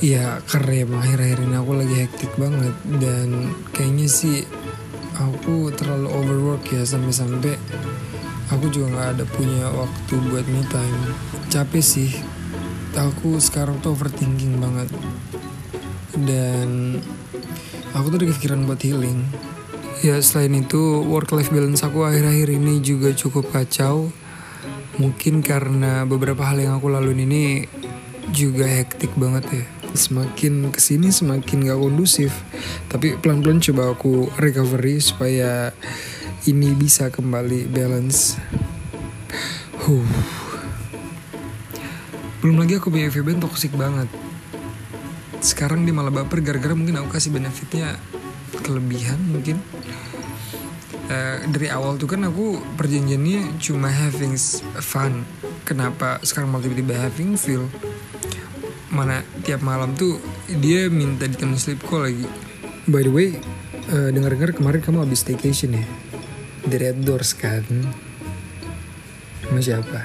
Karena emang akhir-akhir ini aku lagi hektik banget dan kayaknya sih aku terlalu overwork ya sampai-sampai aku juga nggak ada punya waktu buat me time. Capek sih. Aku sekarang tuh overthinking banget dan aku tuh ada kepikiran buat healing. Ya selain itu work life balance aku akhir-akhir ini juga cukup kacau. Mungkin karena beberapa hal yang aku laluin ini juga hektik banget ya semakin ke sini semakin gak kondusif. Tapi pelan-pelan coba aku recovery supaya ini bisa kembali balance. Huh. belum lagi aku punya FVB toxic banget. Sekarang dia malah baper gara-gara mungkin aku kasih benefitnya kelebihan mungkin. Uh, dari awal tuh kan aku perjanjiannya cuma having fun. Kenapa sekarang malah tiba-tiba having feel mana tiap malam tuh dia minta ditemenin sleep call lagi. By the way, uh, dengar-dengar kemarin kamu habis staycation ya? Di Red Doors kan? Sama siapa?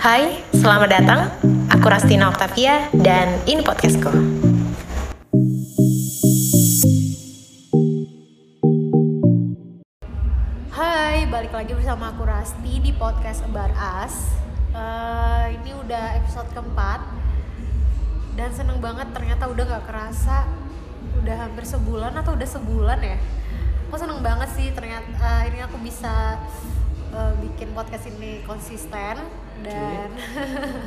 Hai, selamat datang. Aku Rastina Octavia dan ini podcastku. Rasti di podcast About Us. Uh, ini udah episode keempat. Dan seneng banget ternyata udah gak kerasa udah hampir sebulan atau udah sebulan ya. Aku seneng banget sih ternyata uh, akhirnya aku bisa uh, bikin podcast ini konsisten. Dan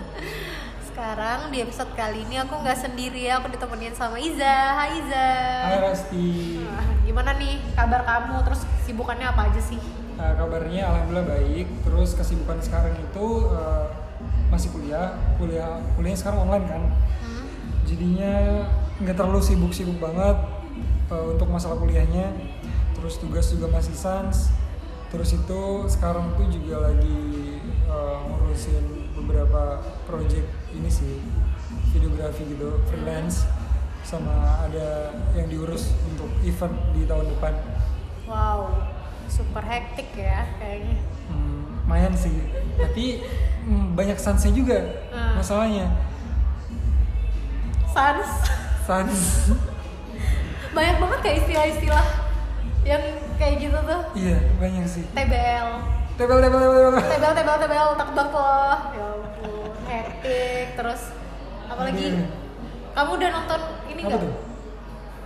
sekarang di episode kali ini aku nggak sendiri ya aku ditemenin sama Iza. Hai Iza. Hai Rasti Nah, gimana nih kabar kamu? Terus sibukannya apa aja sih Nah, kabarnya alhamdulillah baik. Terus kesibukan sekarang itu uh, masih kuliah, kuliah kuliahnya sekarang online kan. hmm? Jadinya nggak terlalu sibuk-sibuk banget uh, untuk masalah kuliahnya. Terus tugas juga masih sans. Terus itu sekarang tuh juga lagi uh, ngurusin beberapa project ini sih videografi gitu freelance sama ada yang diurus untuk event di tahun depan. wow super hektik ya kayaknya. Hmm, lumayan sih. Tapi hmm, banyak sansnya juga Hmm. masalahnya. Sans sans banyak banget kayak istilah-istilah yang kayak gitu tuh. Iya banyak sih. TBL tebel tebel tebel tebel. TBL TBL TBL takbak loh ya ampun hektik. Terus apalagi? Iya. kamu udah nonton ini nggak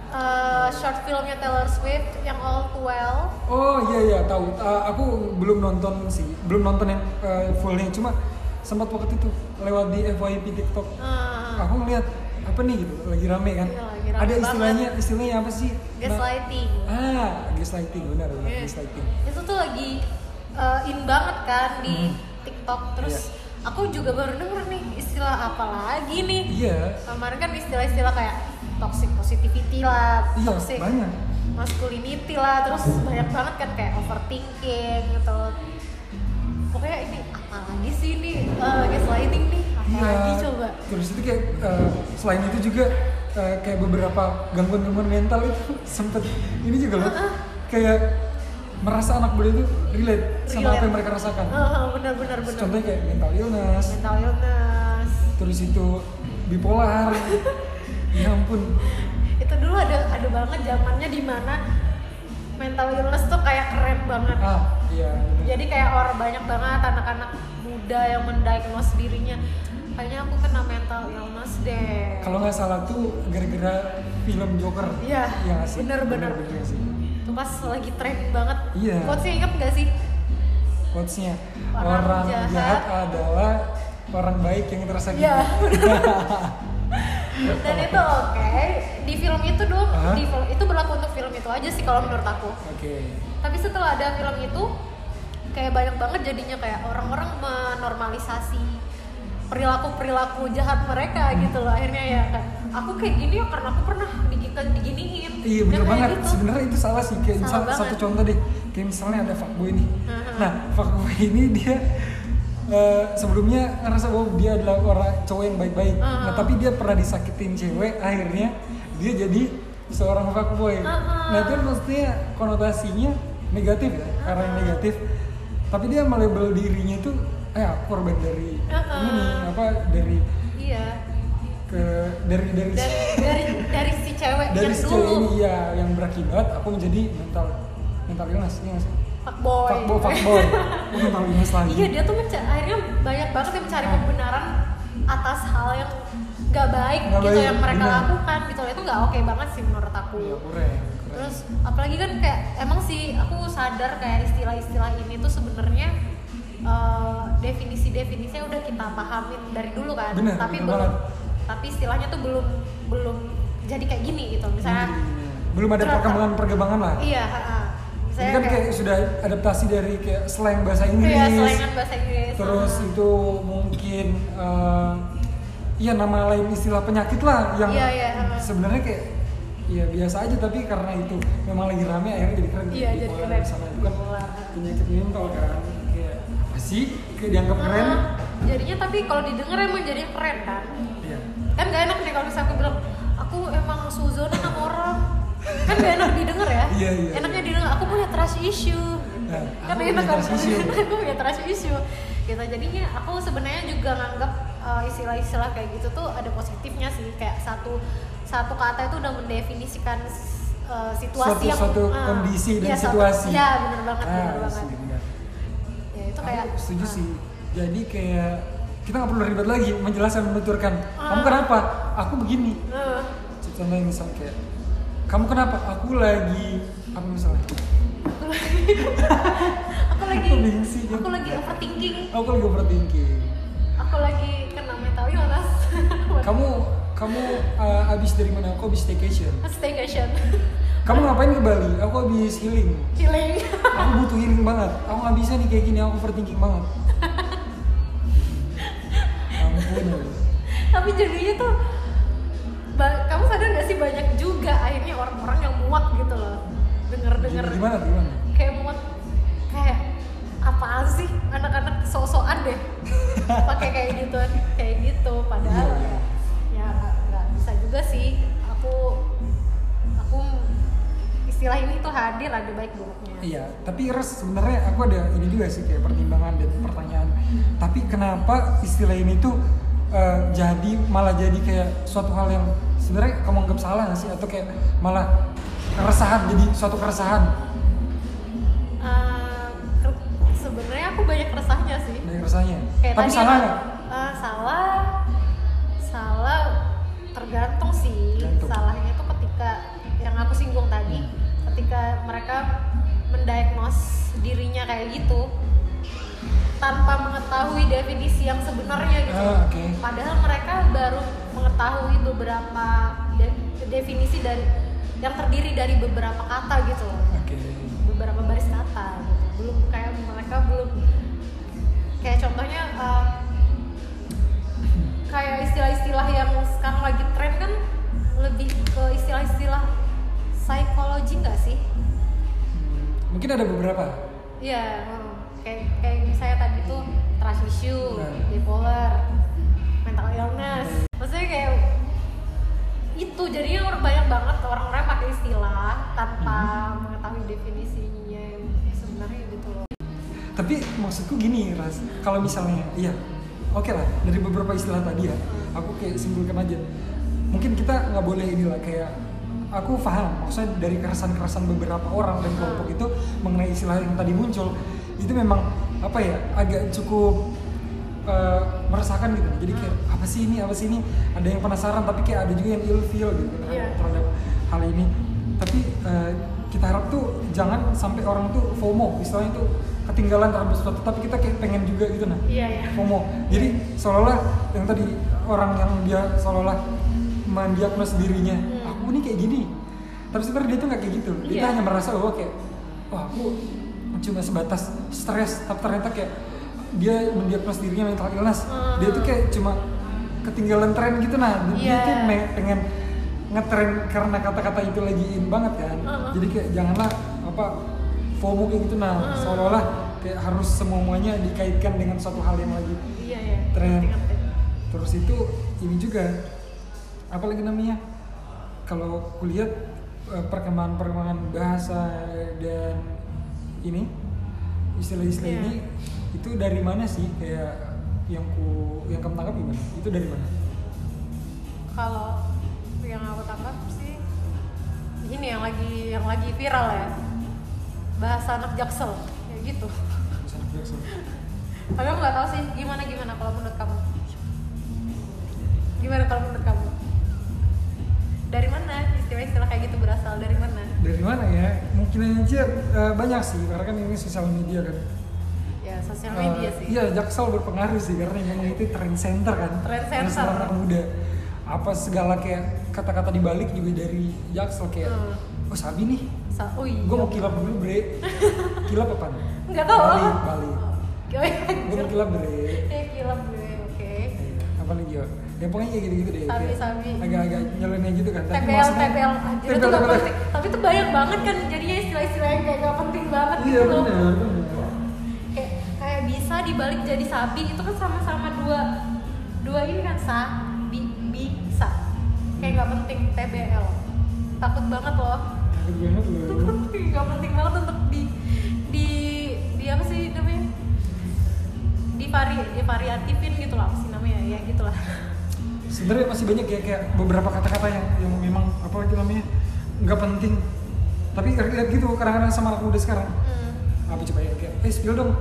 Eh, short filmnya Taylor Swift yang All Too Well oh iya iya tahu. Uh, aku belum nonton sih. Belum nonton yang uh, fullnya. Cuma sempat waktu itu lewat di FYP TikTok. Eh, aku ngeliat apa nih gitu lagi rame kan? Iya, lagi rame ada banget. istilahnya istilahnya apa sih? Gaslighting. Ah gaslighting benar benar Iya. gaslighting. Itu tuh lagi uh, in banget kan di Hmm. TikTok. Terus aku juga baru denger nih istilah apa lagi nih? Iya. Kemarin kan istilah-istilah kayak toxic positivity lah iya toxic banyak. masculinity lah terus banyak banget kan kayak overthinking gitu. Pokoknya ini apa lagi sih ini? Uh, gaslighting nih apa Iya. lagi coba? Terus itu kayak eh, selain itu juga eh, kayak beberapa gangguan-gangguan mental itu sempet ini juga loh kayak merasa anak muda itu relate sama apa yang mereka rasakan. Uh, bener bener bener Contohnya kayak mental illness, mental illness. Terus itu bipolar. ya ampun. itu dulu ada ada banget zamannya di mana mental illness tuh kayak keren banget Ah, iya. jadi kayak orang banyak banget anak-anak muda yang mendiagnose dirinya kayaknya aku kena mental illness deh Kalau nggak salah tuh gara-gara film Joker. Iya, nggak sih? bener, bener. bener sih. itu pas lagi tren banget Iya. quotesnya inget gak sih Quotes-nya Orang orang, jahat. jahat. adalah orang baik yang tersakiti. Iya, dan itu oke di film itu dong Hah? di film itu berlaku untuk film itu aja sih kalau menurut aku Oke. tapi setelah ada film itu kayak banyak banget jadinya kayak orang-orang menormalisasi perilaku perilaku jahat mereka gitu loh akhirnya ya kan aku kayak gini ya karena aku pernah digikan diginiin Iya Ya, bener banget. gitu. Sebenarnya itu salah sih. Kayak Salah misal, satu banget. contoh deh. Kayak misalnya ada fuckboy nih. Mhm. Nah fuckboy ini dia eh, sebelumnya ngerasa bahwa dia adalah orang cowok yang baik-baik. Nah Mhm. tapi dia pernah disakitin cewek. Akhirnya dia jadi seorang fuckboy. Mhm. Nah itu kan maksudnya konotasinya negatif ya. Karena yang negatif. Tapi dia melabel dirinya itu eh aku korban dari Uh-uh. ini nih apa dari iya ke dari dari dari dari dari si cewek dari yang si dulu cewek ini ya yang berakibat aku menjadi mental mental illness sih fuckboy. Fuckboy fuckboy. Lagi. Iya dia tuh menca- akhirnya banyak banget yang mencari pembenaran atas hal yang gak baik Nggak gitu baik, yang mereka benar. lakukan gitu itu nggak oke banget sih menurut aku. Iya, keren keren terus apalagi kan kayak emang sih aku sadar kayak istilah-istilah ini tuh sebenarnya eh, definisi-definisinya udah kita pahamin dari dulu kan. Bener, tapi bener belum banget. tapi istilahnya tuh belum belum jadi kayak gini gitu. Misalnya belum ada perkembangan perkembangan lah. Iya ini misalnya kan kayak sudah adaptasi dari kayak slang bahasa Inggris. iya selengan bahasa Inggris. Terus ha-ha. itu mungkin eh, iya nama lain istilah penyakit lah yang Iya, iya, ha. sebenarnya kayak ya biasa aja. Tapi karena itu memang lagi rame akhirnya jadi keren. Iya, jadi keren. sama itu kan Bipolar. penyakit mental kan kayak sih? Kayak dianggap keren. Jadinya tapi kalau didengar emang jadi keren kan? Iya. Kan gak enak nih kalau misalnya aku bilang aku emang suzonan sama orang kan gak enak didengar ya Iya, iya, enaknya iya. didengar aku punya trust issue Nah, kan enak issue. aku punya trust issue gitu jadinya aku sebenarnya juga nganggap uh, istilah-istilah kayak gitu tuh ada positifnya sih kayak satu satu kata itu udah mendefinisikan uh, situasi Suatu- yang suatu ah, kondisi dan iya, suatu- situasi. iya bener banget Ah, bener banget sih, benar. ya itu Aku kayak setuju ah. sih jadi kayak kita nggak perlu ribet lagi menjelaskan menuturkan kamu Ah. kenapa aku begini Eh, contohnya misal kayak kamu kenapa? Aku lagi apa misalnya aku lagi Aku sih, aku lagi overthinking. Aku lagi overthinking. Aku lagi kena mental illness. Kamu kamu uh, abis dari mana? Aku abis staycation. Staycation. Kamu ngapain ke Bali? Aku abis healing. Healing. Aku butuh healing banget. Aku nggak bisa nih kayak gini. Aku overthinking banget. Ampun tapi jadinya tuh ba- kamu sadar gak sih banyak juga akhirnya orang-orang yang muak gitu loh. Denger-denger. Gimana gimana? Kayak muak. Kayak apaan sih? Anak-anak sok-sokan deh. Pakai kayak gitu kayak gitu. Padahal iya. ya ya nggak bisa juga sih. Aku aku istilah ini tuh hadir ada baik buruknya. Iya, tapi Res sebenarnya aku ada ini juga sih kayak pertimbangan dan pertanyaan. Tapi kenapa istilah ini tuh eh, jadi malah jadi kayak suatu hal yang sebenarnya kamu anggap salah nggak sih? Atau kayak malah keresahan jadi suatu keresahan? Ke- sebenarnya aku banyak resahnya sih. Dari keresahannya. kayak tapi salah nggak? Eh, salah. Salah tergantung sih. Tergantung. salahnya itu ketika yang aku singgung tadi ketika mereka mendiagnos dirinya kayak gitu tanpa mengetahui definisi yang sebenarnya gitu Ah, oke. padahal mereka baru mengetahui beberapa de- definisi dari yang terdiri dari beberapa kata gitu Oke. beberapa baris kata gitu. belum kayak mereka belum kayak contohnya uh, kayak istilah-istilah yang sekarang lagi tren kan lebih ke istilah-istilah psikologi nggak sih? Mungkin ada beberapa. Iya, hmm. kayak kayak misalnya tadi tuh trust issue, bipolar, mental illness. Maksudnya kayak itu jadinya orang banyak banget orang-orang pakai istilah tanpa Hmm. mengetahui definisinya yang sebenarnya gitu loh. Tapi maksudku gini, Ras. Kalau misalnya, iya, oke lah. Dari beberapa istilah tadi ya, aku kayak simpulkan aja. Mungkin kita nggak boleh inilah kayak aku paham maksudnya dari keresahan-keresahan beberapa orang dan kelompok itu mengenai istilah yang tadi muncul itu memang apa ya agak cukup eh, meresahkan gitu. Jadi kayak apa sih ini apa sih ini? Ada yang penasaran tapi kayak ada juga yang ilfeel gitu Iya. terhadap hal ini. Tapi eh, kita harap tuh jangan sampai orang tuh FOMO. Istilahnya tuh ketinggalan terhadap sesuatu tapi kita kayak pengen juga gitu nah. Iya ya. FOMO. Jadi seolah-olah yang tadi orang yang dia seolah-olah mendiagnos dirinya Hmm. aku ini kayak gini. Tapi sebenarnya dia tuh nggak kayak gitu. Dia Iya. hanya merasa bahwa kayak wah aku cuma sebatas stres tapi ternyata kayak dia mendiagnos dirinya mental illness Hmm. dia tuh kayak cuma ketinggalan tren gitu nah dia Iya. tuh me- pengen ngetren karena kata-kata itu lagi in banget kan Hmm. jadi kayak janganlah apa FOMO kayak gitu nah Hmm. seolah-olah kayak harus semuanya dikaitkan dengan suatu hal yang lagi Iya ya. Tren. Terus itu ini juga apa lagi namanya kalau kulihat eh, perkembangan-perkembangan bahasa dan ini istilah-istilah Iya. ini itu dari mana sih? Kayak yang ku yang kamu tangkap gimana? Itu dari mana? Kalau yang aku tangkap sih ini yang lagi yang lagi viral ya. Bahasa anak jaksel kayak gitu. Bahasa anak Jaksel. tapi aku nggak tahu sih gimana gimana kalau menurut kamu? Gimana kalau menurut kamu dari mana? Istilah-istilah kayak gitu berasal dari mana? Dari mana ya? Mungkin aja eh, banyak sih karena kan ini sosial media kan. Ya sosial media Eh, sih. iya Jaksel berpengaruh sih karena memang itu trend center kan. Trend center. Anak muda. Apa segala kayak kata-kata dibalik juga dari Jaksel kayak Hmm. oh sabi nih. Sa oh iya. gue mau kilap dulu bre. Kilap apa nggak tahu. Bali Bali oh, gue mau kilap bre. Ya kilap gue oke. Iya, apa lagi ya ya pokoknya kayak gitu-gitu deh Sabi, sabi. agak-agak nyeleneh gitu kan tapi TPL maksudnya- TPL anjir itu gak penting. Tapi itu banyak banget kan jadinya istilah-istilah yang kayak gak penting banget iya gitu loh. benar kayak kayak bisa dibalik jadi sabi itu kan sama-sama dua dua ini kan sa bi bisa kayak nggak penting TBL takut banget loh. Takut banget loh. Nggak penting banget untuk di di di apa sih namanya? Di vari di variatifin gitu lah apa sih namanya? Ya gitulah sebenarnya masih banyak ya kayak beberapa kata-kata yang yang memang apa itu namanya nggak penting. Tapi lihat gitu kadang-kadang sama anak muda sekarang. Hmm. apa coba ya kayak eh spill dong.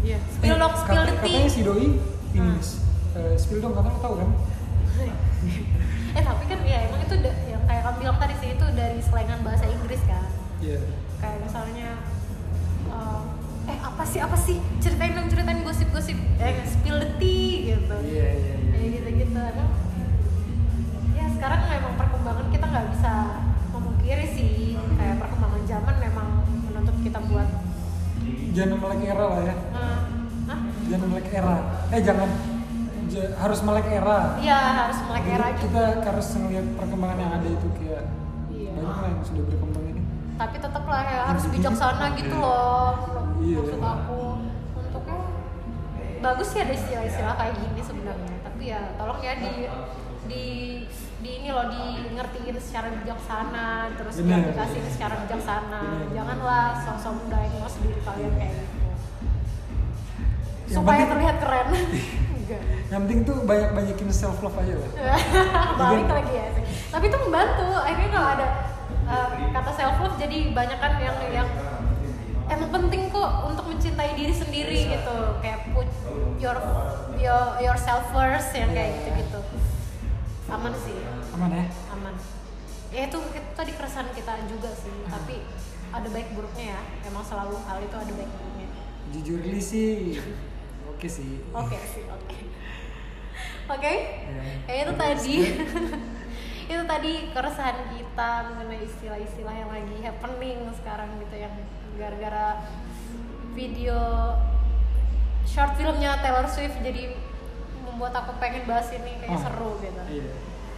Iya spill dong spill kata- katanya si doi ini Hmm. Eh, spill dong katanya tahu kan? Eh tapi kan ya emang itu yang kayak kamu bilang tadi sih itu dari selengan bahasa Inggris kan? Iya. Kayak misalnya uh, eh apa sih apa sih? Ceritain dong ceritain gosip-gosip. Eh spill the tea gitu. Iya iya iya. Kayak gitu-gitu emang ya sekarang memang perkembangan kita nggak bisa memungkiri sih. Kayak perkembangan zaman memang menuntut kita buat jangan melek era lah ya. Uh, jangan melek era. Eh jangan. Ja- harus melek era. Iya harus melek era Jadi juga. kita harus ngeliat perkembangan yang ada itu kayak Iya. banyak lah yang sudah berkembang ini. Tapi tetap lah ya harus bijaksana gitu loh Iya. maksud aku. Untuknya bagus sih ada istilah-istilah kayak gini sebenarnya. Tapi ya tolong ya di di loh di ngertiin secara bijaksana terus Bener. diaplikasiin secara bijaksana. Bener. janganlah sosok mendiagnose diri kalian kayak gitu. Yang supaya penting- terlihat keren. Yang penting tuh banyak banyakin self love aja lah. Balik lagi ya sih. tapi itu membantu. Akhirnya kalau ada uh, kata self love jadi banyak kan yang yang emang penting kok untuk mencintai diri sendiri gitu. Kayak put your your yourself first yang kayak gitu gitu aman sih. Aman ya? Aman. Ya itu, itu tadi keresahan kita juga sih tapi ada baik buruknya ya. Emang selalu hal itu ada baik buruknya. Jujur li sih. Oke sih. Oke sih, oke. Oke, Ya. kayak itu tadi. itu tadi keresahan kita mengenai istilah-istilah yang lagi happening sekarang gitu yang gara-gara video short filmnya Taylor Swift jadi membuat aku pengen bahas ini kayak Oh, seru gitu. iya.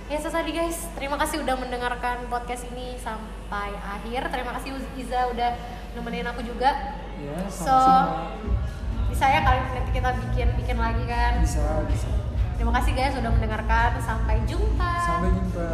Ya itu tadi guys, terima kasih udah mendengarkan podcast ini sampai akhir. Terima kasih Iza udah nemenin aku juga. ya So, sama-sama. bisa ya kali nanti kita bikin bikin lagi kan? Bisa bisa. Terima kasih guys sudah mendengarkan. Sampai jumpa. Sampai jumpa